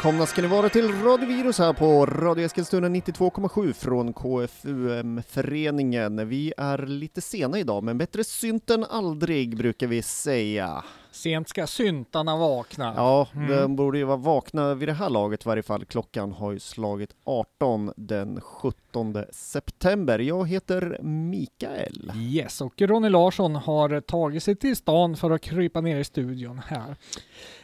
Välkomna ska ni vara till Radio Virus här på Radio Eskilstuna 92,7 från KFUM-föreningen. Vi är lite sena idag, men bättre synt än aldrig brukar vi säga. Sent ska syntarna vakna. Ja, Mm. de borde ju vara vakna vid det här laget i varje fall. Klockan har ju slagit 18 den 17 september. Jag heter Mikael. Yes, och Ronny Larsson har tagit sig till stan för att krypa ner i studion här.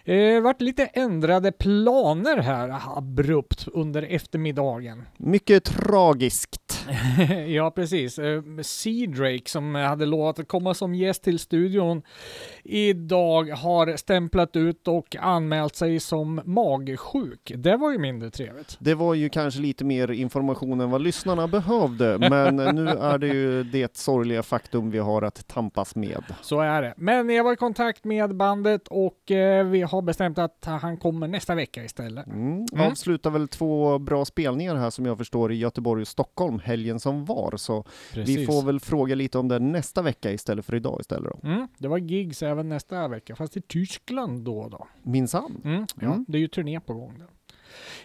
Det vart lite ändrade planer här abrupt under eftermiddagen. Mycket tragiskt. ja, precis. Eh, Sea Drake som hade lovat att komma som gäst till studion idag har stämplat ut och anmält sig som magsjuk. Det var ju mindre trevligt. Det var ju kanske lite mer information än vad lyssnarna behövde, men nu är det ju det sorgliga faktum vi har att tampas med. Så är det. Men jag var i kontakt med bandet och eh, vi har bestämt att han kommer nästa vecka istället. Mm. Mm. Avslutar väl två bra spelningar här som jag förstår i Göteborg och Stockholm helgen som var, så vi får väl fråga lite om det nästa vecka istället för idag istället då. Mm, det var gigs även nästa vecka, fast i Tyskland då då. Minsann. Mm, ja, Mm. det är ju turné på gång där.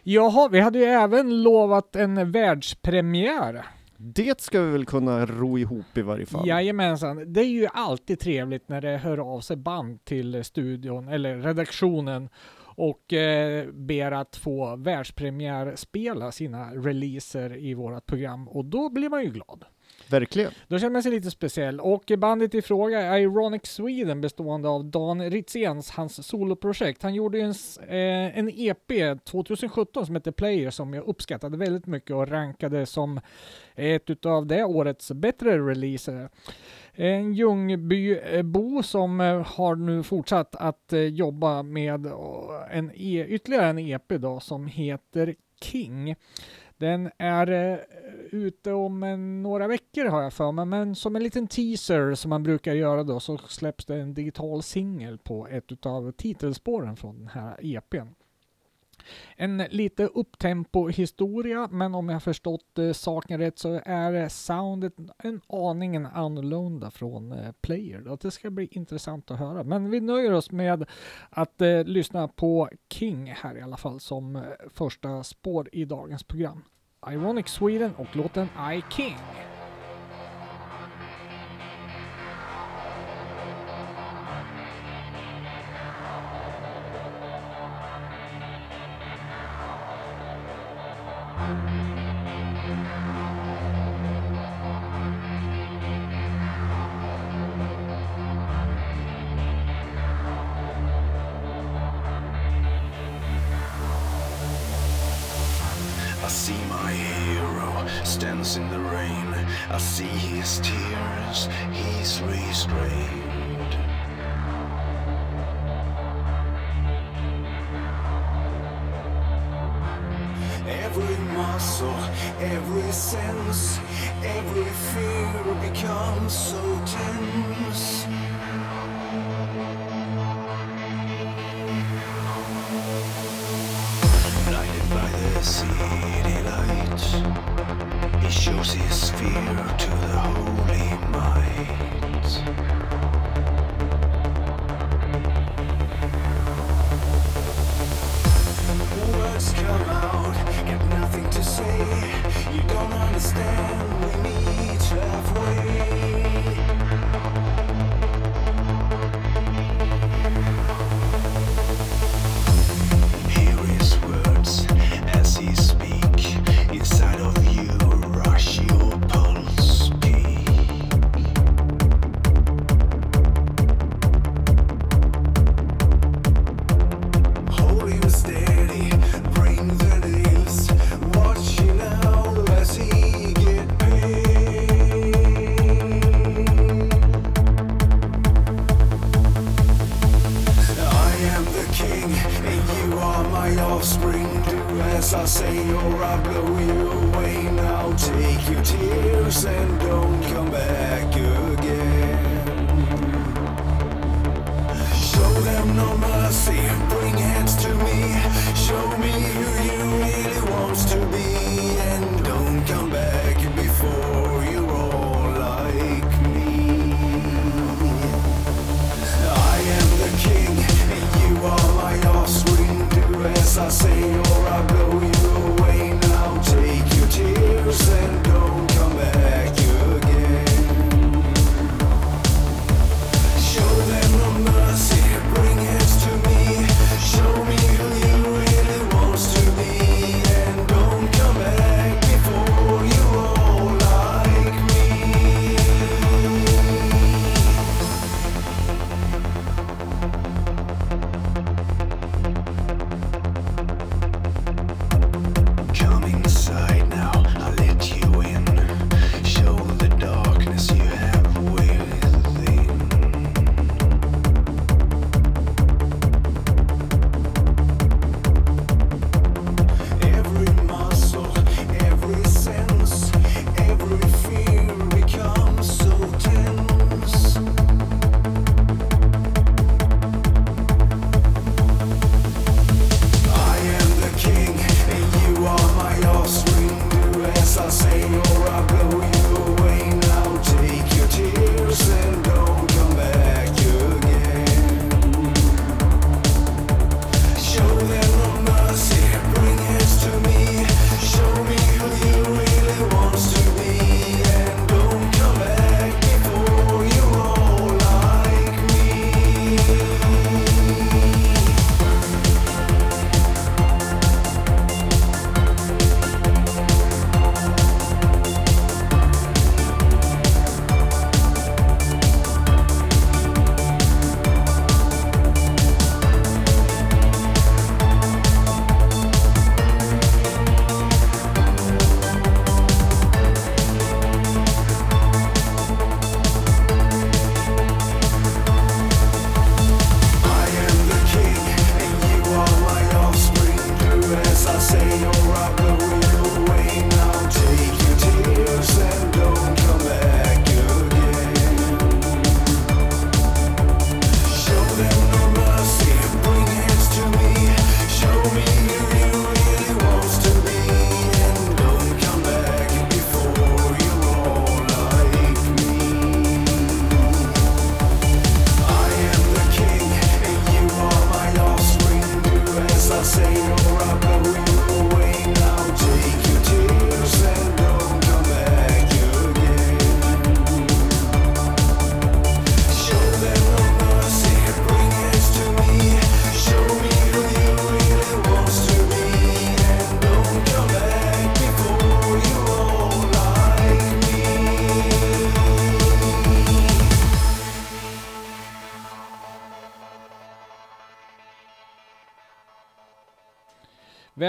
Jaha, vi hade ju även lovat en världspremiär. Det ska vi väl kunna ro ihop i varje fall. Jajamensan. Det är ju alltid trevligt när det hör av sig band till studion eller redaktionen och eh, ber att få världspremiär spela sina releaser i vårt program och då blir man ju glad. Verkligen. Då känner man sig lite speciell och bandet i fråga är Ironic Sweden bestående av Dan Ritzéns, hans soloprojekt. Han gjorde ju en, eh, en EP 2017 som hette Player som jag uppskattade väldigt mycket och rankade som ett utav det årets bättre releaser. En Ljungbybo eh, som eh, har nu fortsatt att eh, jobba med en e- ytterligare en EP då som heter King. Den är eh, ute om en, några veckor har jag för mig, men som en liten teaser som man brukar göra då så släpps det en digital singel på ett av titelspåren från den här EPn. En lite upptempo historia, men om jag förstått eh, saken rätt så är soundet en aningen annorlunda från eh, Player. Då. Det ska bli intressant att höra. Men vi nöjer oss med att eh, lyssna på King här i alla fall som eh, första spår i dagens program. Ironic Sweden och låten I King. His tears, he's restrained. Every muscle, every sense, every fear becomes so tense.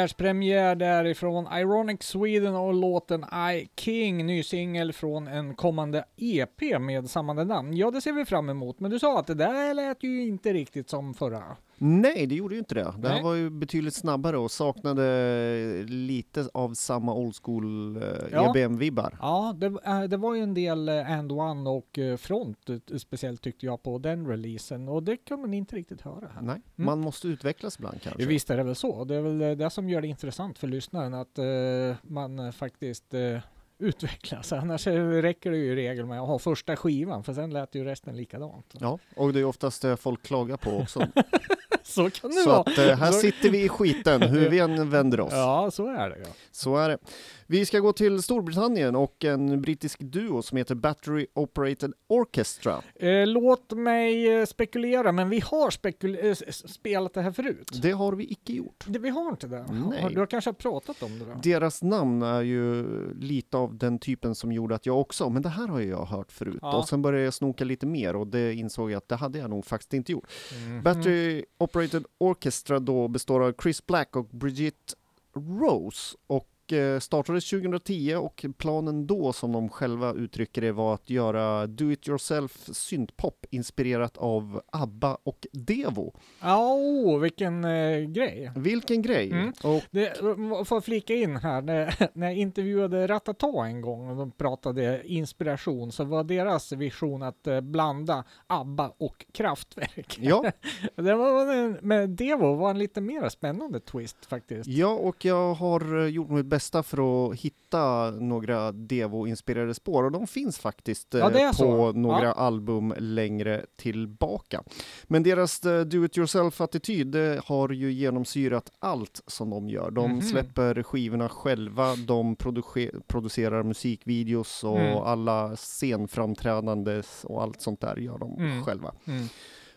maiores prémios Världspremiär därifrån Ironic Sweden och låten I King, ny singel från en kommande EP med samma namn. Ja, det ser vi fram emot, men du sa att det där lät ju inte riktigt som förra. Nej, det gjorde ju inte det. Det här Nej. var ju betydligt snabbare och saknade lite av samma old school eh, Ja. EBM-vibbar. Ja, det, äh, det var ju en del eh, And One och eh, Front eh, speciellt tyckte jag på den releasen och det kunde man inte riktigt höra här. Nej, man måste utvecklas ibland kanske. Visst är det väl så. Det är väl eh, det som gör det intressant för lyssnaren att eh, man eh, faktiskt eh, utvecklas. Annars eh, räcker det ju i regel med att ha första skivan för sen lät ju resten likadant. Ja, och det är oftast det folk klagar på också. Så kan det Så vara. att eh, här Så- sitter vi i skiten, hur vi än vänder oss. Ja, så är det. Ja. Så är det. Vi ska gå till Storbritannien och en brittisk duo som heter Battery Operated Orchestra. Eh, låt mig eh, spekulera, men vi har spekul- eh, spelat det här förut. Det har vi icke gjort. Det, vi har inte det? Nej. Du har kanske pratat om det då? Deras namn är ju lite av den typen som gjorde att jag också, men det här har jag hört förut. Ja. Och sen började jag snoka lite mer och det insåg jag att det hade jag nog faktiskt inte gjort. Mhm. Battery Operated Orchestra då består av Chris Black och Brigitte Rose och startades 2010 och planen då som de själva uttrycker det var att göra do it yourself syntpop inspirerat av ABBA och Devo. Ja, oh, vilken eh, grej. Vilken grej! Mm. Och Det, får jag flika in här, när, när jag intervjuade Ratata en gång och de pratade inspiration så var deras vision att eh, blanda ABBA och Kraftwerk. ja, det var en, Devo var en lite mer spännande twist faktiskt. ja, och jag har eh, gjort mitt bästa för att hitta några Devo-inspirerade spår och de finns faktiskt eh, Ja, är på så. några Ja. album längre tillbaka. Men deras eh, do it yourself-attityd det har ju genomsyrat allt som de gör. De Mhm. släpper skivorna själva, de produce- producerar musikvideos och Mm. alla scenframträdandes och allt sånt där gör de Mm. själva. Mm.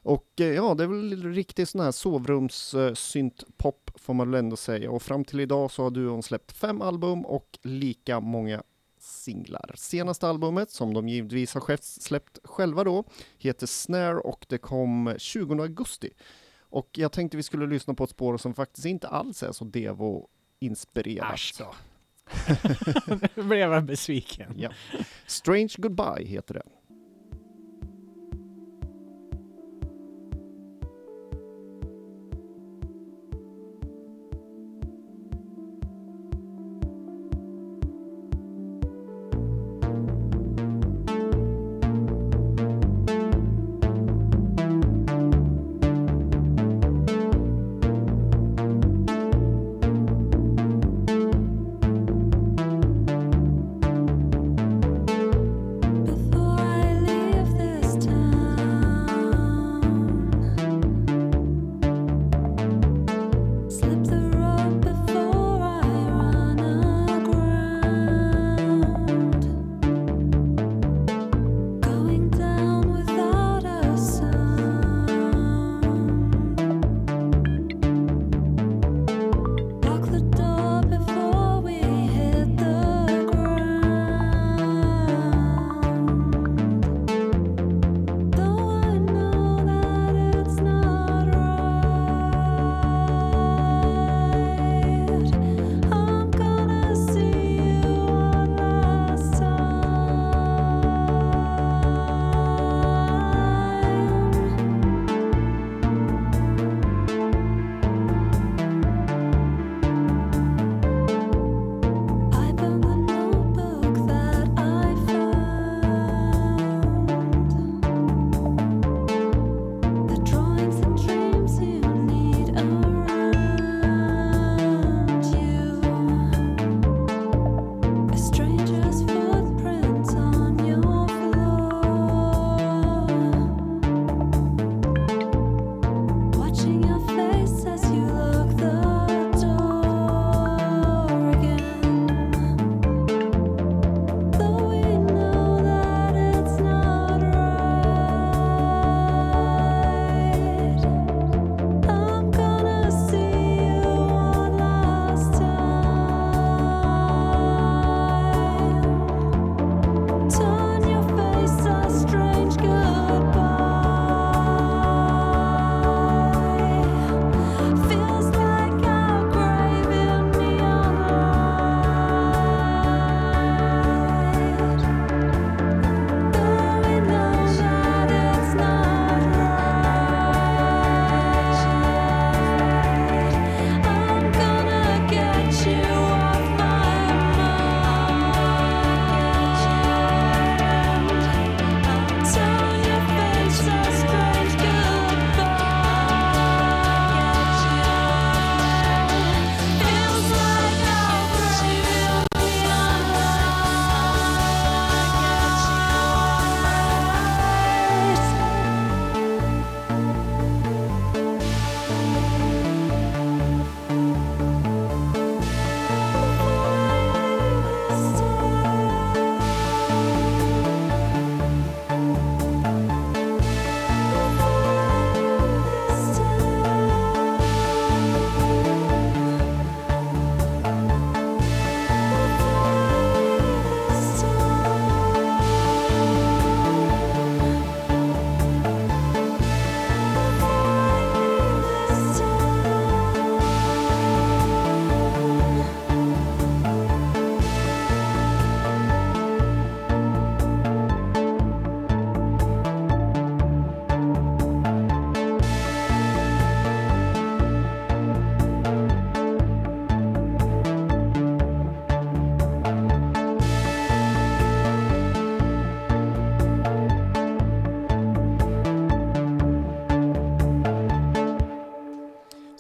Och eh, ja, det är väl riktigt sån här sovrums-syntpop får man väl ändå säga. Och fram till idag så har duon släppt fem album och lika många singlar. Senaste albumet, som de givetvis har släppt själva då, heter Snare och det kom 20 augusti. Och jag tänkte vi skulle lyssna på ett spår som faktiskt inte alls är så Devo-inspirerat. Då. nu blev jag besviken. Ja. Strange Goodbye heter det.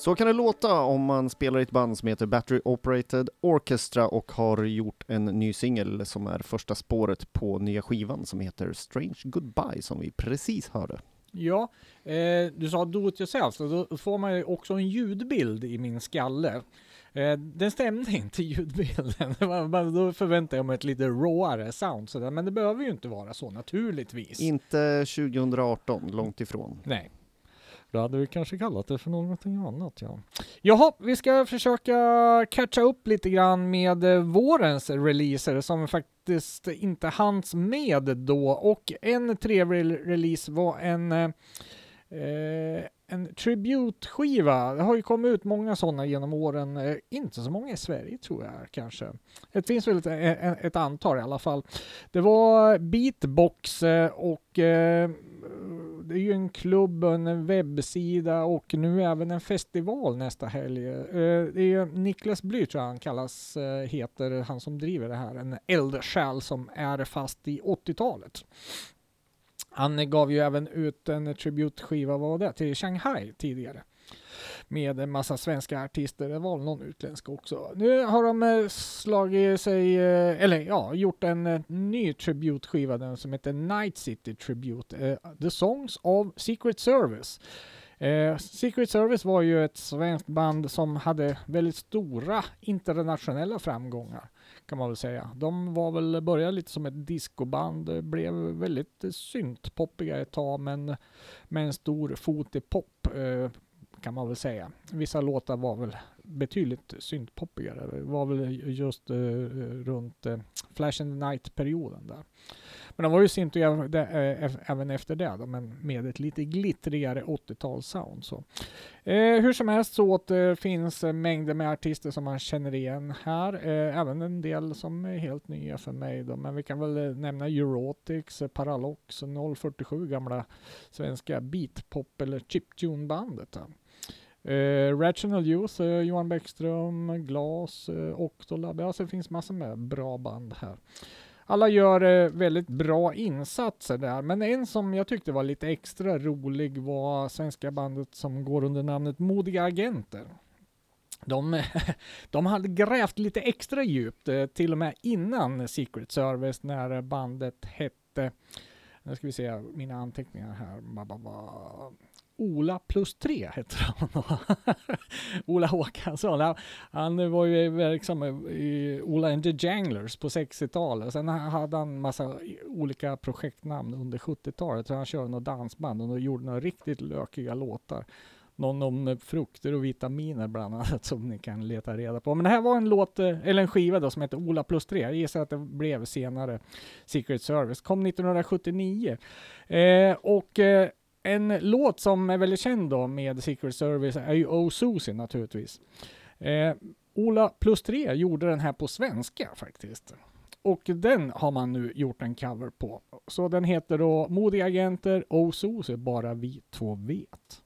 Så kan det låta om man spelar i ett band som heter Battery Operated Orchestra och har gjort en ny singel som är första spåret på nya skivan som heter Strange Goodbye som vi precis hörde. Ja, eh, du sa do it yourself, så då får man ju också en ljudbild i min skalle. Eh, den stämde inte ljudbilden, då förväntade jag mig ett lite råare sound sådär, men det behöver ju inte vara så naturligtvis. Inte 2018, långt ifrån. Nej. Då hade vi kanske kallat det för någonting annat ja. Jaha, vi ska försöka catcha upp lite grann med eh, vårens releaser som faktiskt inte hanns med då och en trevlig release var en eh, eh, en tribute-skiva. Det har ju kommit ut många sådana genom åren. Eh, inte så många i Sverige tror jag kanske. Det finns väl ett, eh, ett, antal i alla fall. Det var Beatbox och eh, det är ju en klubb, en webbsida och nu även en festival nästa helg. Eh, det är Niklas Bly tror jag han kallas, eh, heter han som driver det här. En eldsjäl som är fast i 80-talet. Han gav ju även ut en tributskiva, vad var det, till Shanghai tidigare. Med en massa svenska artister, det var någon utländsk också. Nu har de eh, slagit sig, eh, eller ja, gjort en eh, ny tributskiva den som heter Night City Tribute. The Songs of Secret Service. Eh, Secret Service var ju ett svenskt band som hade väldigt stora internationella framgångar kan man väl säga. De var väl, började lite som ett discoband, blev väldigt syntpoppiga ett tag men med en stor fot i pop eh, kan man väl säga. Vissa låtar var väl betydligt syntpoppigare. Det var väl just uh, runt uh, Flash and the Night-perioden där. Men de var ju synt eh, även efter det, då, men med ett lite glittrigare 80-talssound. Så. Eh, hur som helst så återfinns mängder med artister som man känner igen här. Eh, även en del som är helt nya för mig. Då. Men vi kan väl nämna Eurotics, Paralox, 047 gamla svenska beatpop eller chiptune-bandet. Eh, Rational Youth, eh, Johan Bäckström, Glas, eh, Octolab. Ja, det finns massor med bra band här. Alla gör eh, väldigt bra insatser där, men en som jag tyckte var lite extra rolig var svenska bandet som går under namnet Modiga Agenter. De, de hade grävt lite extra djupt, eh, till och med innan Secret Service, när bandet hette nu ska vi se mina anteckningar här. Ola plus tre heter han. Ola Håkansson. Han var ju verksam i Ola and the Janglers på 60-talet. Sen hade han massa olika projektnamn under 70-talet. Han körde något dansband och gjorde några riktigt lökiga låtar. Någon om frukter och vitaminer bland annat som ni kan leta reda på. Men det här var en låt, eh, eller en skiva då som heter Ola plus 3. Jag gissar att det blev senare Secret Service. Kom 1979. Eh, och eh, en låt som är väldigt känd då med Secret Service är ju Oh Susie naturligtvis. Eh, Ola plus 3 gjorde den här på svenska faktiskt. Och den har man nu gjort en cover på. Så den heter då Modiga Agenter, Oh Susie, bara vi två vet.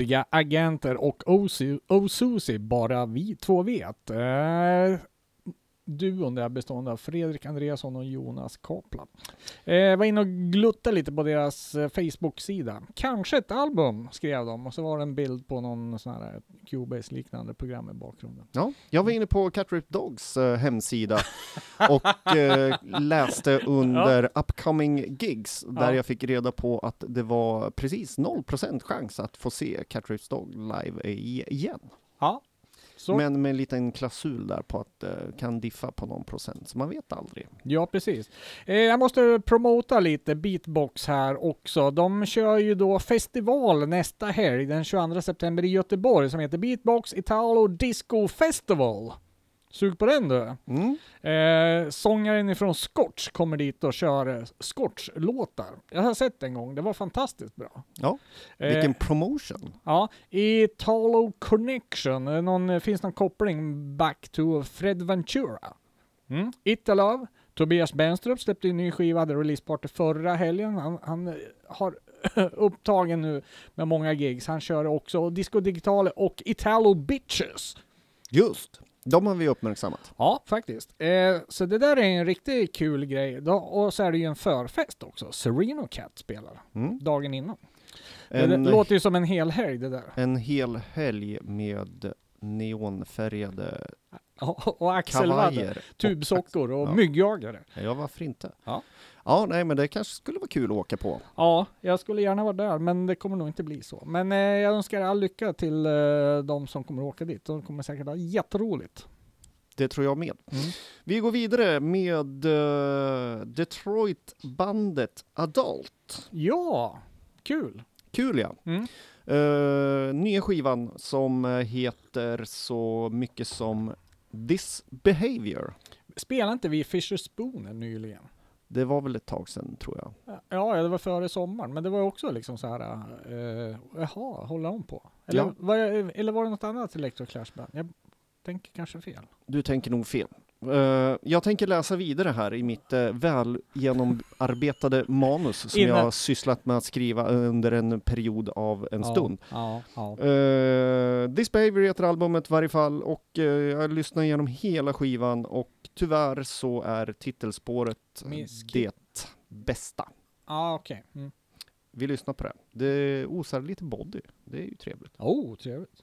Modiga agenter och Osusi, bara vi två vet. Eh, duon där bestående av Fredrik Andreasson och Jonas Kaplan. Eh, var inne och gluttade lite på deras eh, Facebook-sida. Kanske ett album, skrev de. Och så var det en bild på någon sån här Cubase-liknande program i bakgrunden. Ja, jag var inne på Catrip Dogs eh, hemsida och eh, läste under upcoming gigs där Ja. jag fick reda på att det var precis 0% chans att få se Catrips Dog live igen. Ja. Så, Men med en liten klausul där på att det kan diffa på någon procent, så man vet aldrig. Ja, precis. Eh, jag måste promota lite Beatbox här också. De kör ju då festival nästa helg, den 22 september i Göteborg, som heter Beatbox Italo Disco Festival. Sug på den du. Mm. Eh, sångaren ifrån Scotch kommer dit och kör eh, Scotch-låtar. Jag har sett en gång, det var fantastiskt bra. Ja, Eh, vilken promotion! Ja, i Talo Connection, eh, någon, eh, finns någon koppling back to Fred Ventura. Mm. Italove, Tobias Benstrup släppte en ny skiva, hade releaseparty förra helgen. Han, han eh, har upptagen nu med många gigs. Han kör också Disco Digitale och Italo Bitches. Just, de har vi uppmärksammat. Ja, faktiskt. Eh, så det där är en riktigt kul grej. Då, och så är det ju en förfest också. Sereno Cat spelar Mm. dagen innan. En, det låter ju som en hel helg det där. en hel helg med neonfärgade och axelvaddar. tubsockor och Ja. myggjagare. Ja, varför inte? Ja. Ja, nej, men det kanske skulle vara kul att åka på. Ja, jag skulle gärna vara där, men det kommer nog inte bli så. Men eh, jag önskar all lycka till eh, de som kommer åka dit. De kommer säkert ha jätteroligt. Det tror jag med. Mm. Vi går vidare med uh, Detroit-bandet Adult. Ja, kul. Kul ja. Mm. Eh, nya skivan som eh, heter så mycket som This Behavior. Spelade inte vi Fisher Spooner nyligen? Det var väl ett tag sedan tror jag. Ja, det var före sommaren, men det var också liksom så här, eh, jaha, håller de på? Eller, Ja. var, eller var det något annat Electro Clash Band? Jag tänker kanske fel. Du tänker nog fel. Eh, jag tänker läsa vidare här i mitt uh, väl genomarbetade manus som Innan- jag har sysslat med att skriva under en period av en stund. Ja, ja. Uh, This Behavior heter albumet i varje fall och eh, jag lyssnar igenom hela skivan och tyvärr så är titelspåret Miss- det bästa. Ja, okej. Mm. Vi lyssnar på det. Det osar lite body. Det är ju trevligt. Oh, trevligt.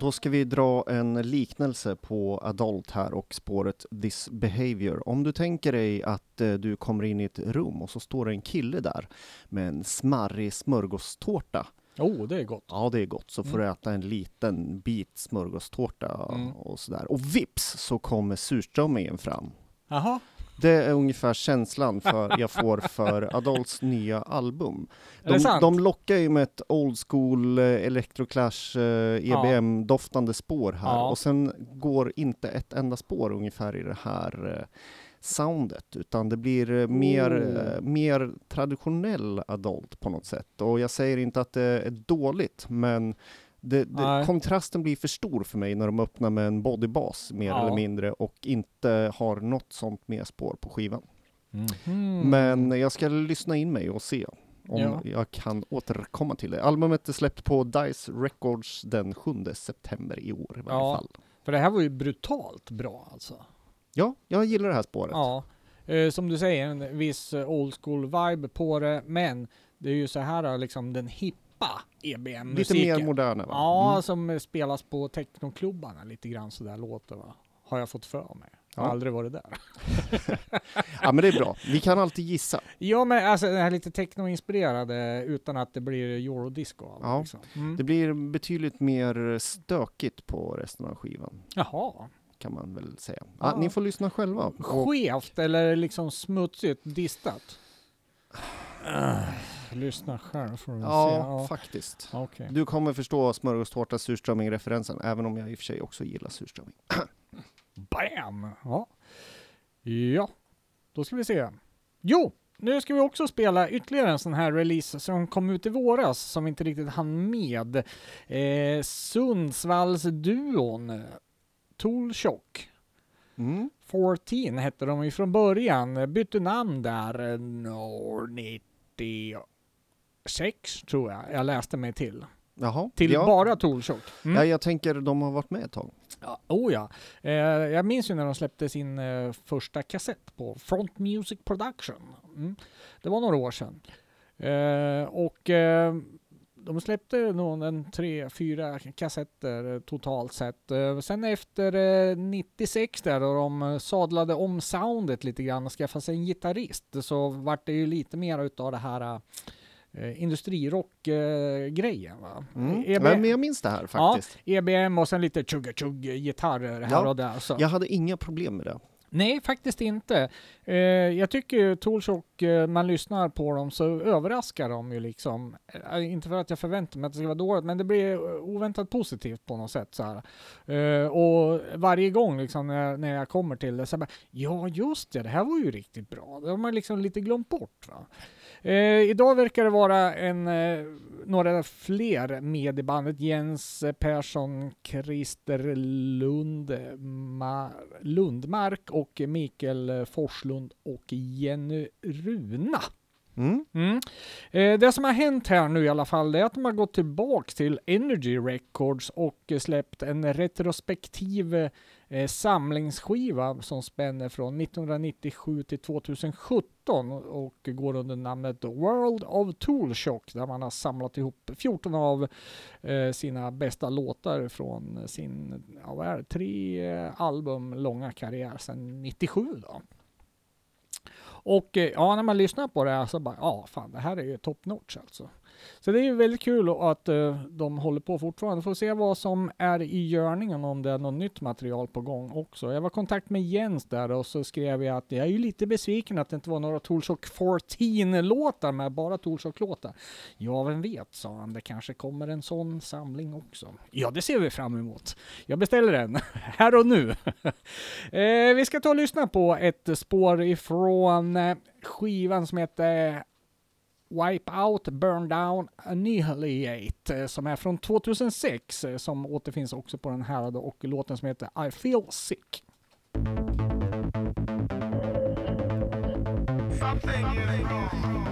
Då ska vi dra en liknelse på Adult här och spåret This Behavior. Om du tänker dig att eh, du kommer in i ett rum och så står det en kille där med en smarrig smörgåstårta. Oh, det är gott. Ja, det är gott. Så får Mm. du äta en liten bit smörgåstårta Mm. och sådär. Och vips så kommer surströmmingen fram. Jaha. Det är ungefär känslan för, jag får för Adolts nya album. De, de lockar ju med ett old school eh, Electroclash eh, EBM-doftande spår här Ja. och sen går inte ett enda spår ungefär i det här eh, soundet utan det blir mer, eh, mer traditionell Adult på något sätt. Och jag säger inte att det är dåligt men det, det, kontrasten blir för stor för mig när de öppnar med en bodybas mer Ja. eller mindre och inte har något sånt mer spår på skivan. Mhm. Men jag ska lyssna in mig och se om Ja. jag kan återkomma till det. Albumet är släppt på Dice Records den 7 september i år i varje Ja. fall. För det här var ju brutalt bra alltså. Ja, jag gillar det här spåret. Ja. Eh, som du säger, en viss eh, old school vibe på det, men det är ju så här liksom den hippa Lite EBM-musiken. mer moderna va? Ja, Mm. som spelas på technoklubbarna lite grann sådär låter va. Har jag fått för mig. Jag har Ja. aldrig varit där. ja, men det är bra. Vi kan alltid gissa. Ja men alltså den här lite technoinspirerade utan att det blir eurodisco Ja. liksom. mm. Det blir betydligt mer stökigt på resten av skivan, Jaha. kan man väl säga. Ja, ni får lyssna själva. Skevt eller liksom smutsigt distat? Uh, lyssna själv får du ja, se. Ja, faktiskt. Okej. Du kommer förstå smörgåstårta surströmming-referensen, även om jag i och för sig också gillar surströmming. Bam! Ja. ja, då ska vi se. Jo, nu ska vi också spela ytterligare en sån här release som kom ut i våras som vi inte riktigt hann med. Eh, Sundsvallsduon Toolshock. Mm. 14 hette de ju från början, bytte namn där eh, år 96 tror jag jag läste mig till. Jaha. Till ja. bara Toolshock. Mm. Ja, jag tänker de har varit med ett tag. Ja, oh ja. Eh, jag minns ju när de släppte sin eh, första kassett på Front Music Production. Mm. Det var några år sedan. Eh, och eh, de släppte nog en tre, fyra kassetter eh, totalt sett. Eh, sen efter eh, 96 där då de eh, sadlade om soundet lite grann och skaffade sig en gitarrist så vart det ju lite mer utav det här eh, industrirock-grejen. va? Mm. EB Men jag minns det här faktiskt. EBM och sen lite chugga-chugg-gitarrer här Ja. och där. Så. Jag hade inga problem med det. Nej, faktiskt inte. Eh, jag tycker ju Toolshock, eh, man lyssnar på dem så överraskar de ju liksom. Eh, inte för att jag förväntar mig att det ska vara dåligt, men det blir eh, oväntat positivt på något sätt. Så här. Eh, och varje gång liksom när, när jag kommer till det så bara, ja just det, det här var ju riktigt bra. Det har man liksom lite glömt bort. Va? Eh, idag verkar det vara en, eh, några fler med i bandet. Jens Persson, Christer Lund, Ma- Lundmark och Mikael Forslund och Jenny Runa. Mm. Mm. Eh, det som har hänt här nu i alla fall är att de har gått tillbaks till Energy Records och släppt en retrospektiv eh, samlingsskiva som spänner från 1997 till 2017 och går under namnet World of Toolshock där man har samlat ihop 14 av eh, sina bästa låtar från sin, ja, vad är det, tre eh, album långa karriär sedan 97 då. Och eh, ja, när man lyssnar på det här så bara, ja fan det här är ju top notch alltså. Så det är ju väldigt kul att eh, de håller på fortfarande. Får se vad som är i görningen om det är något nytt material på gång också. Jag var i kontakt med Jens där och så skrev jag att jag är ju lite besviken att det inte var några Toolshock 14-låtar med bara Toolshock-låtar. Ja, vem vet, sa han. Det kanske kommer en sån samling också. Ja, det ser vi fram emot. Jag beställer den här och nu. Eh, vi ska ta och lyssna på ett spår ifrån eh, skivan som heter Wipe Out, Burn Down, Annihilate eh, som är från 2006 eh, som återfinns också på den här och låten som heter I Feel Sick. Something is wrong.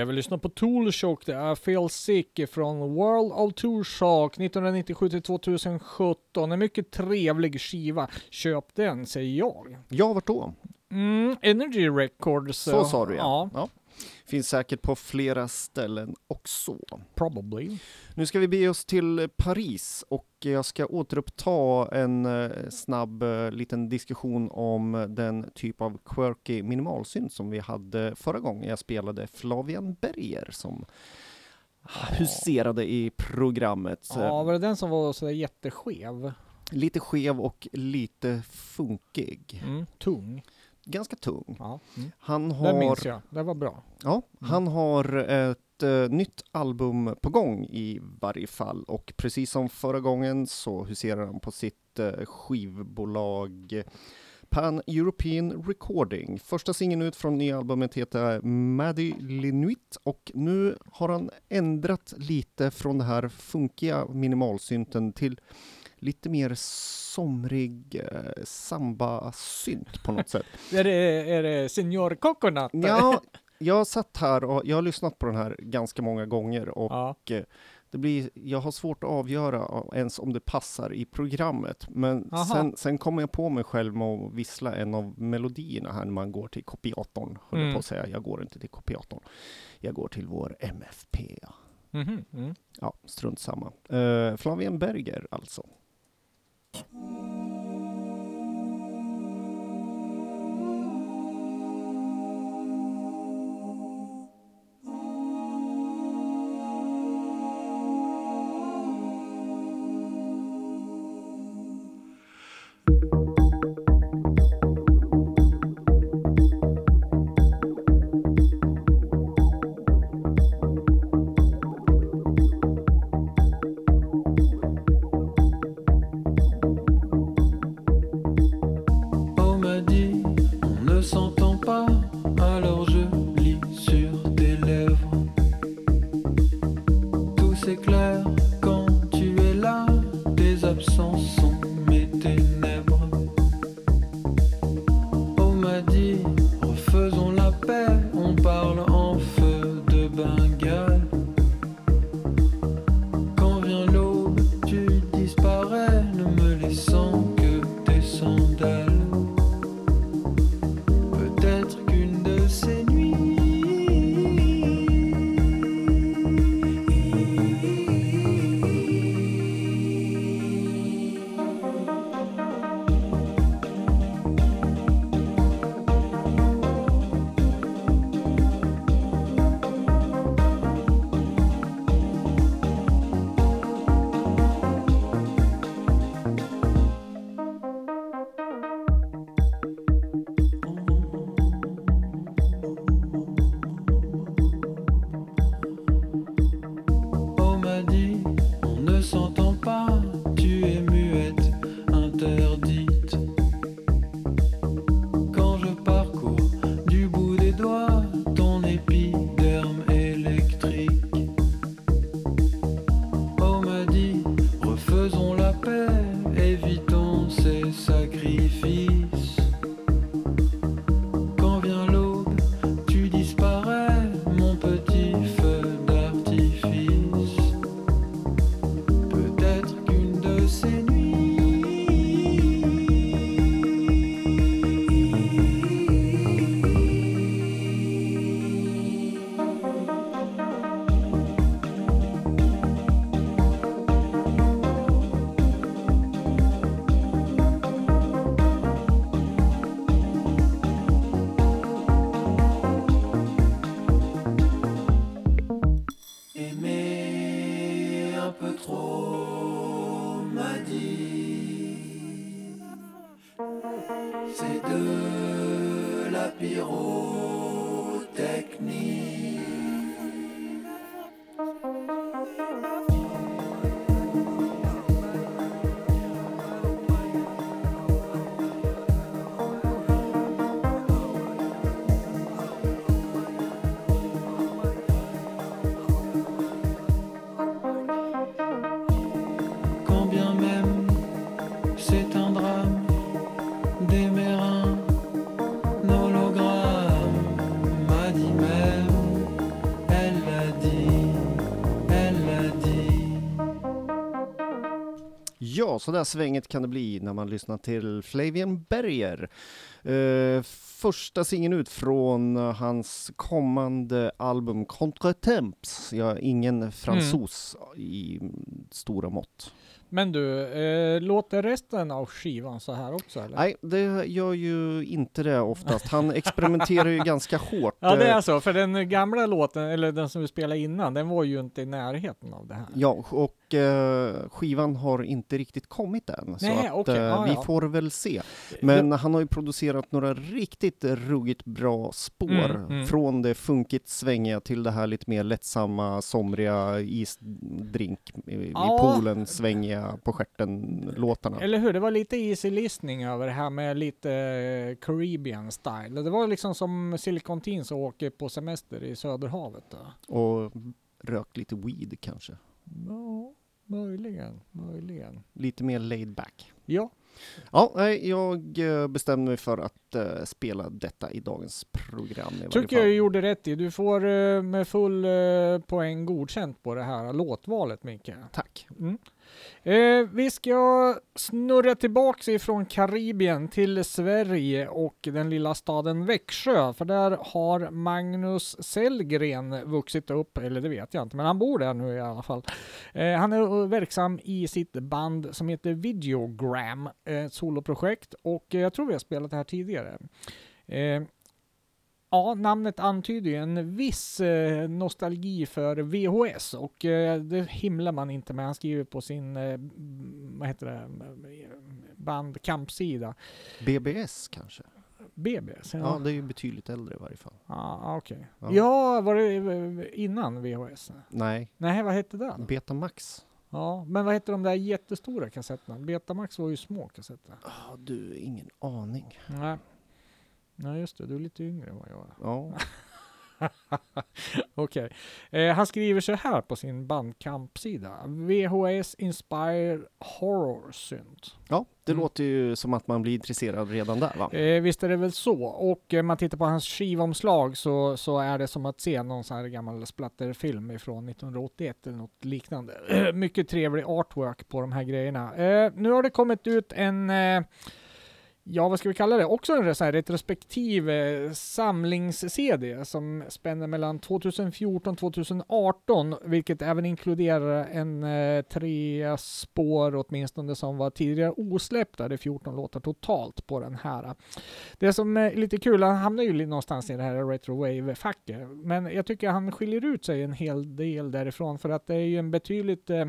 Jag vill lyssna på Tool Shock, det är Feel Sick från World of Tool Shock 1997 till 2017. En mycket trevlig skiva. Köp den, säger jag. Ja, vart då? Mm, Energy Records. Så sa du ja. ja. Finns säkert på flera ställen också. Probably. Nu ska vi bege oss till Paris och jag ska återuppta en eh, snabb eh, liten diskussion om den typ av quirky minimalsynt som vi hade förra gången jag spelade Flavian Berger som huserade i programmet. Ja, var det den som var sådär jätteskev? Lite skev och lite funkig. Mm, tung. Ganska tung. Ja, mm. Han Den har, minns jag. Det var bra. ja, Mm. han har ett eh, nytt album på gång i varje fall och precis som förra gången så huserar han på sitt eh, skivbolag Pan European Recording. Första singeln ut från nya albumet heter Maddie Linuit och nu har han ändrat lite från det här funkiga minimalsynten till lite mer somrig eh, samba-synt på något sätt. Är det, är det Senior Coconut? Ja, jag satt här och jag har lyssnat på den här ganska många gånger och Ja. det blir, jag har svårt att avgöra ens om det passar i programmet. Men Aha. sen, sen kommer jag på mig själv med att vissla en av melodierna här när man går till kopiatorn, höll Mm. på att säga. Jag går inte till kopiatorn. Jag går till vår MFP. Mhm, mm. Ja, strunt samma. Uh, Flavien Berger alltså. Så där svänget kan det bli när man lyssnar till Flavian Berger. Eh, första singeln ut från eh, hans kommande album Contretemps. Jag är ingen fransos i mm, stora mått. Men du, eh, låter resten av skivan så här också eller? Nej, det gör ju inte det oftast. Han experimenterar ju ganska hårt. Ja det Eh, är så, för den gamla låten, eller den som vi spelade innan, den var ju inte i närheten av det här. Ja, och eh, skivan har inte riktigt kommit än. så Nej, att, okej, eh, ja, vi ja. får väl se. Men han har ju producerat några riktigt ruggigt bra spår. Mm, mm. Från det funkigt svängiga till det här lite mer lättsamma, somriga isdrink i, i Ja. poolen, svängiga på stjärten-låtarna. Eller hur? Det var lite easy listening över det här med lite eh, Caribbean style. Det var liksom som Silicon Teens åker på semester i Söderhavet. Då. Och rök lite weed kanske. Ja, möjligen, möjligen. Lite mer laid back. Ja, Ja, jag eh, bestämde mig för att eh, spela detta i dagens program. I tycker jag gjorde rätt i. Du får eh, med full poäng godkänt på det här låtvalet, Micke. Tack. Mm. Eh, vi ska snurra tillbaks ifrån Karibien till Sverige och den lilla staden Växjö, för där har Magnus Sellgren vuxit upp, eller det vet jag inte, men han bor där nu i alla fall. Eh, han är verksam i sitt band som heter Videogram, ett soloprojekt, och jag tror vi har spelat det här tidigare. Eh, Ja, namnet antyder ju en viss eh, nostalgi för VHS och eh, det himlar man inte med. Han skriver på sin, eh, vad heter det, bandkampsida. BBS kanske? BBS? Ja, Ja, det är ju betydligt äldre i varje fall. ah, okej. Ja. Ja. var det eh, innan VHS? Nej, Nej, vad hette det? Betamax. Ja, men vad hette de där jättestora kassetterna? Betamax var ju små kassetter. Ah, du, ingen aning. Nej. Nej, just det. Du är lite yngre än vad jag är. Ja, Okej. Eh, han skriver så här på sin bandkampsida. VHS Inspire Horror Synt. ja det Mm. låter ju som att man blir intresserad redan där va? Eh, visst är det väl så. Och eh, man tittar på hans skivomslag så, så är det som att se någon sån här gammal splatterfilm ifrån 1981 eller något liknande. Mycket trevlig artwork på de här grejerna. Eh, nu har det kommit ut en eh, Ja, vad ska vi kalla det? Också en sån här retrospektiv eh, samlings-CD som spänner mellan 2014 2018, vilket även inkluderar en eh, tre spår åtminstone som var tidigare osläppta. Det är 14 låtar totalt på den här. Det som är lite kul, han hamnar ju någonstans i det här retro wave-facket, men jag tycker han skiljer ut sig en hel del därifrån för att det är ju en betydligt eh,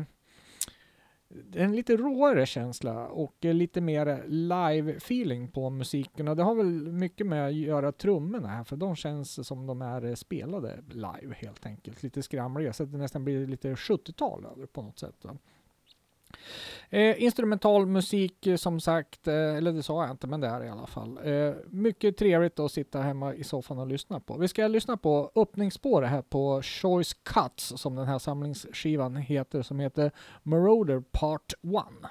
en lite råare känsla och lite mer live-feeling på musiken och det har väl mycket med att göra trummorna här för de känns som de är spelade live helt enkelt. Lite skramliga så att det nästan blir lite 70-tal över på något sätt. Va? Eh, instrumental musik eh, som sagt, eh, eller det sa jag inte men det är det i alla fall. Eh, mycket trevligt att sitta hemma i soffan och lyssna på. Vi ska lyssna på öppningsspåret här på Choice Cuts som den här samlingsskivan heter som heter Marauder Part 1.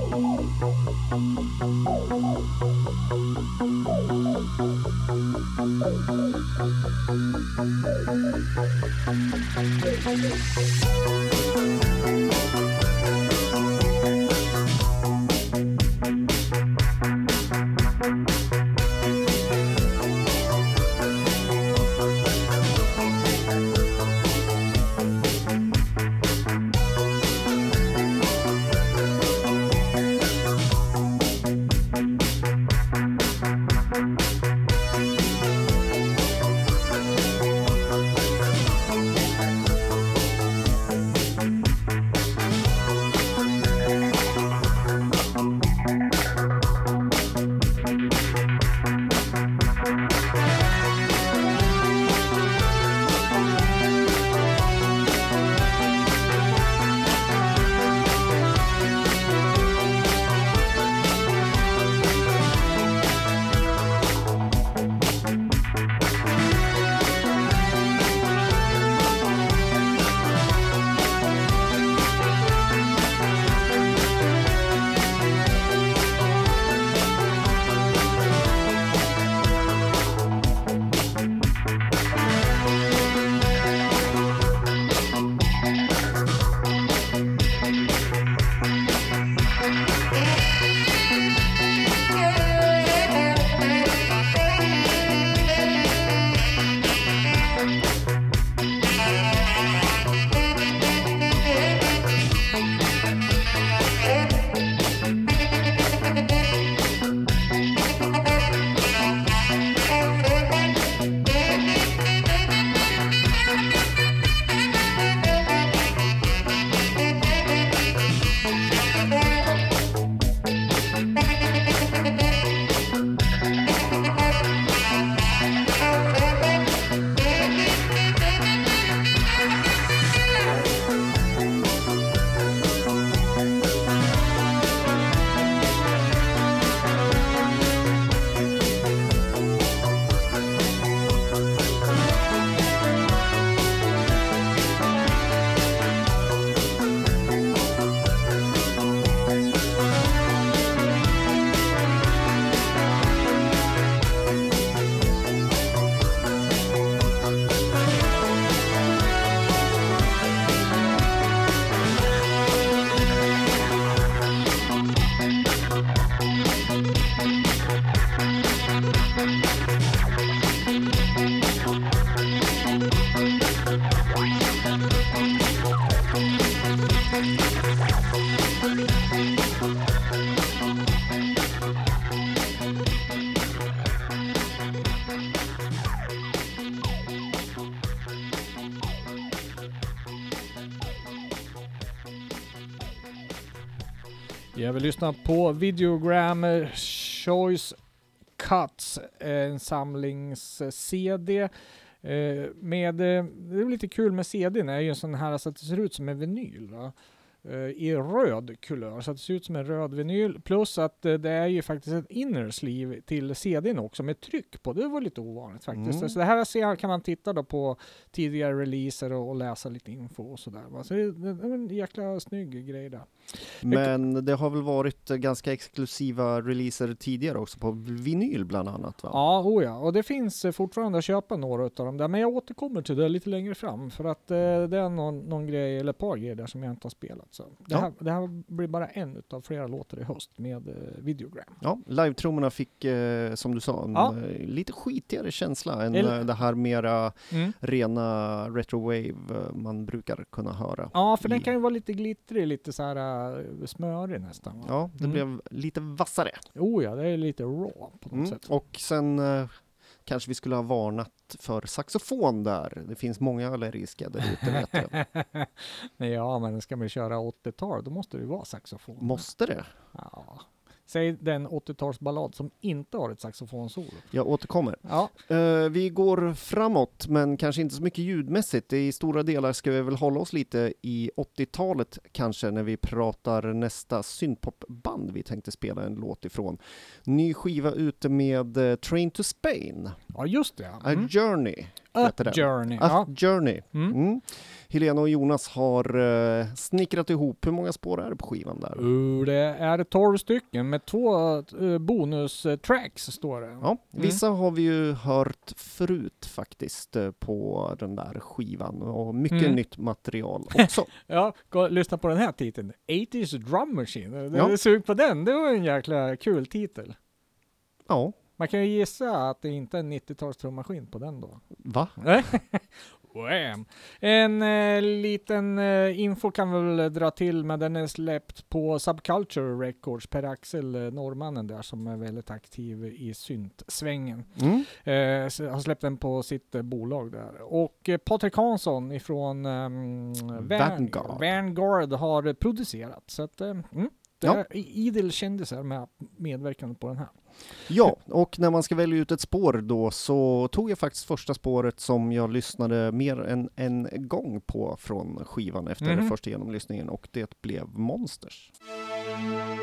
Thank you. Lyssnar på Videogram Choice Cuts, en samlings-CD. Eh, med, eh, det är lite kul med CDn, är ju en sån här så att det ser ut som en vinyl. Va? Eh, I röd kulör, så att det ser ut som en röd vinyl. Plus att eh, det är ju faktiskt ett inner sleeve till CDn också med tryck på. Det var lite ovanligt faktiskt. Mm. Så det här ser, kan man titta då på tidigare releaser och, och läsa lite info och sådär. Så det, det är en jäkla snygg grej där. Men det har väl varit eh, ganska exklusiva releaser tidigare också på vinyl bland annat va? Ja, oh ja, och det finns fortfarande att köpa några utav dem där, men jag återkommer till det lite längre fram för att eh, det är någon, någon grej, eller ett par grejer där som jag inte har spelat. Så det, Ja. här, det här blir bara en utav flera låtar i höst med eh, Videogram. Ja, live-trummorna fick eh, som du sa en Ja. eh, lite skitigare känsla än Eller- eh, det här mera Mm. rena retrowave eh, man brukar kunna höra. Ja, för den i- kan ju vara lite glittrig, lite så här uh, smörig nästan. Va? Ja, det Mm. blev lite vassare. Oh ja, det är lite raw på något Mm. sätt. Och sen eh, kanske vi skulle ha varnat för saxofon där. Det finns många allergiska där ute vet jag. ja, men ska man köra 80-tal, då måste det ju vara saxofon. Måste det? Ja. Säg den 80-talsballad som inte har ett saxofonsolo. Jag återkommer. Ja, Eh, vi går framåt, men kanske inte så mycket ljudmässigt. I stora delar ska vi väl hålla oss lite i 80-talet kanske när vi pratar nästa syntpopband vi tänkte spela en låt ifrån. Ny skiva ute med eh, Train to Spain, ja just det. A Mm. Journey. A. Journey. A Ja. Journey. Mm. Mm. Helena och Jonas har uh, snickrat ihop, hur många spår är det på skivan där? Uh, det är 12 stycken med två uh, bonustracks står det. Ja, vissa har vi ju hört förut faktiskt eh, på den där skivan och mycket Mm. nytt material också. Ja, gå, lyssna på den här titeln. 80s Drum Machine. Ja. Sug på den, det var en jäkla kul titel. Ja, Man kan ju gissa att det inte är en 90-tals trummaskin på den då. va? Wham! En eh, liten eh, info kan vi väl dra till med den är släppt på Subculture Records, Per Axel, eh, norrmannen där som är väldigt aktiv i syntsvängen. Mm. Eh, har släppt den på sitt eh, bolag där. Och eh, Patrik Hansson ifrån um, Vanguard. Vanguard har producerat. Så att, eh, mm, det Ja. är idel kändisar med medverkande på den här. Ja, och när man ska välja ut ett spår då så tog jag faktiskt första spåret som jag lyssnade mer än en gång på från skivan efter Mhm. första genomlyssningen och det blev Monsters. It's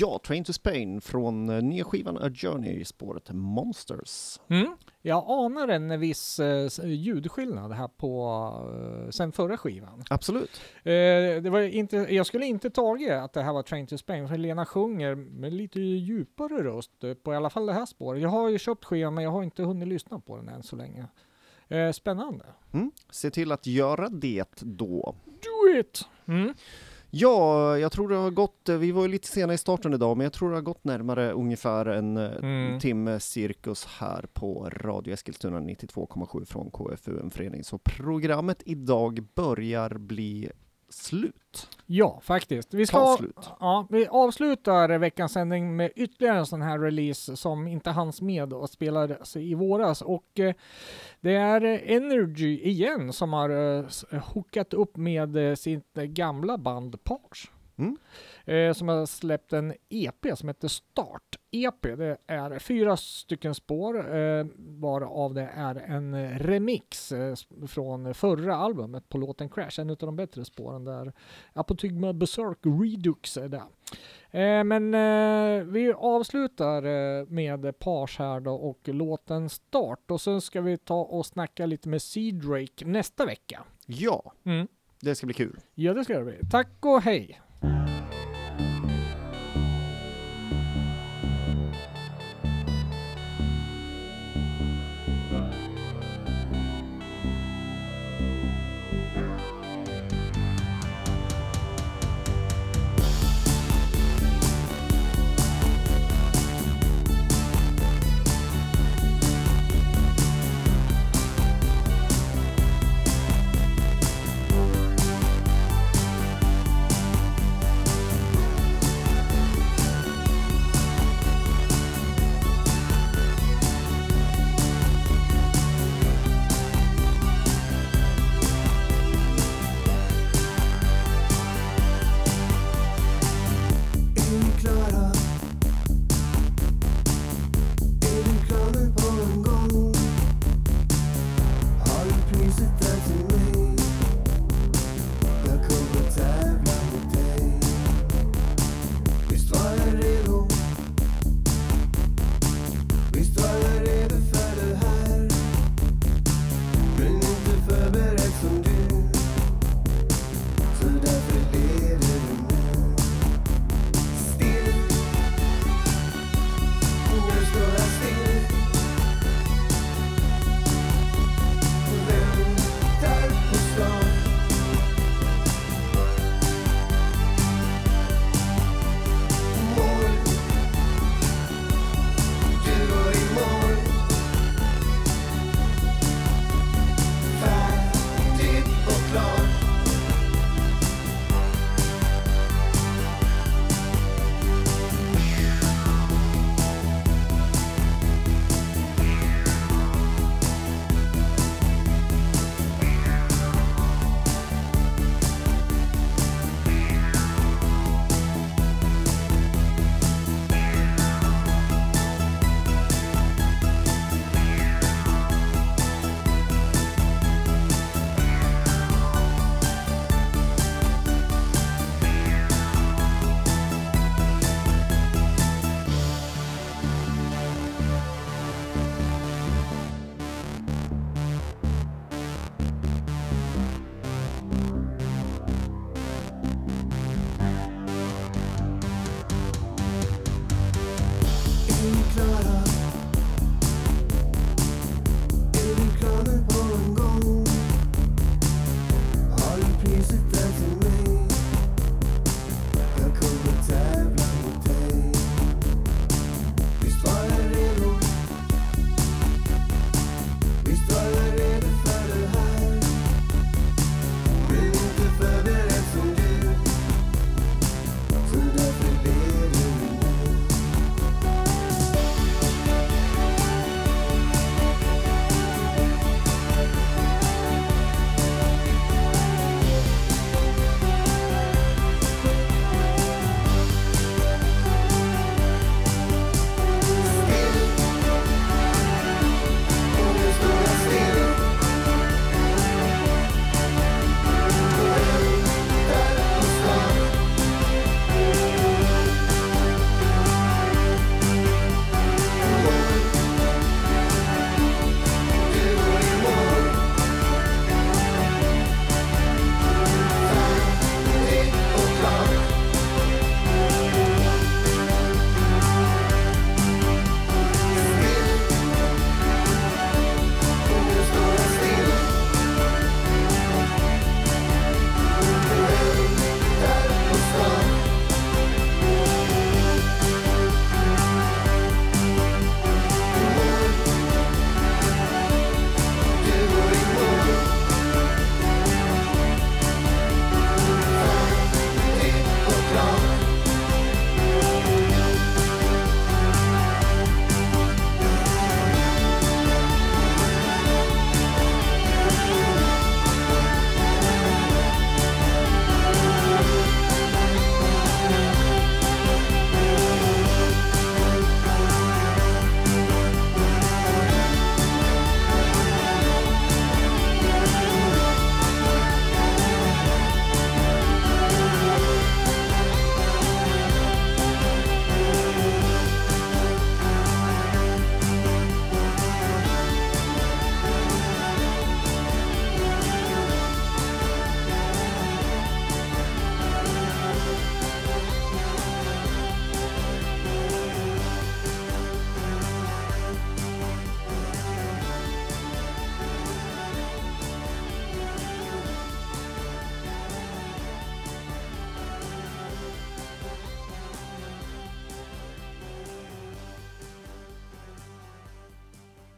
Ja, Train to Spain från eh, nya skivan A Journey i spåret Monsters. Mm. Jag anar en viss eh, ljudskillnad här på eh, sen förra skivan. Absolut. Det var inte, jag skulle inte tagit att det här var Train to Spain, för Lena sjunger med lite djupare röst på i alla fall det här spåret. Jag har ju köpt skivan men jag har inte hunnit lyssna på den än så länge. Spännande. Mm. Se till att göra det då. Do it! Mm. Ja, jag tror det har gått, vi var ju lite sena i starten idag, men jag tror det har gått närmare ungefär en eh, Mm. timme cirkus här på Radio Eskilstuna 92,7 från KFUM Förening. Så programmet idag börjar bli slut. Ja, faktiskt. Vi, ska, Ta slut. ja, vi avslutar veckans sändning med ytterligare en sån här release som inte hanns med och spelades i våras. Och eh, det är Energy igen som har eh, hookat upp med eh, sitt gamla band Pars. Mm. Eh, som har släppt en EP som heter Start EP. Det är fyra stycken spår eh, varav det är en remix eh, från förra albumet på låten Crash. En av de bättre spåren där Apotygma Berserk Redux är där. Eh, men eh, vi avslutar eh, med Pars här då och låten Start och sen ska vi ta och snacka lite med Sea Drake nästa vecka. Ja, Mm. det ska bli kul. Ja, det ska det bli. Tack och hej! Bye.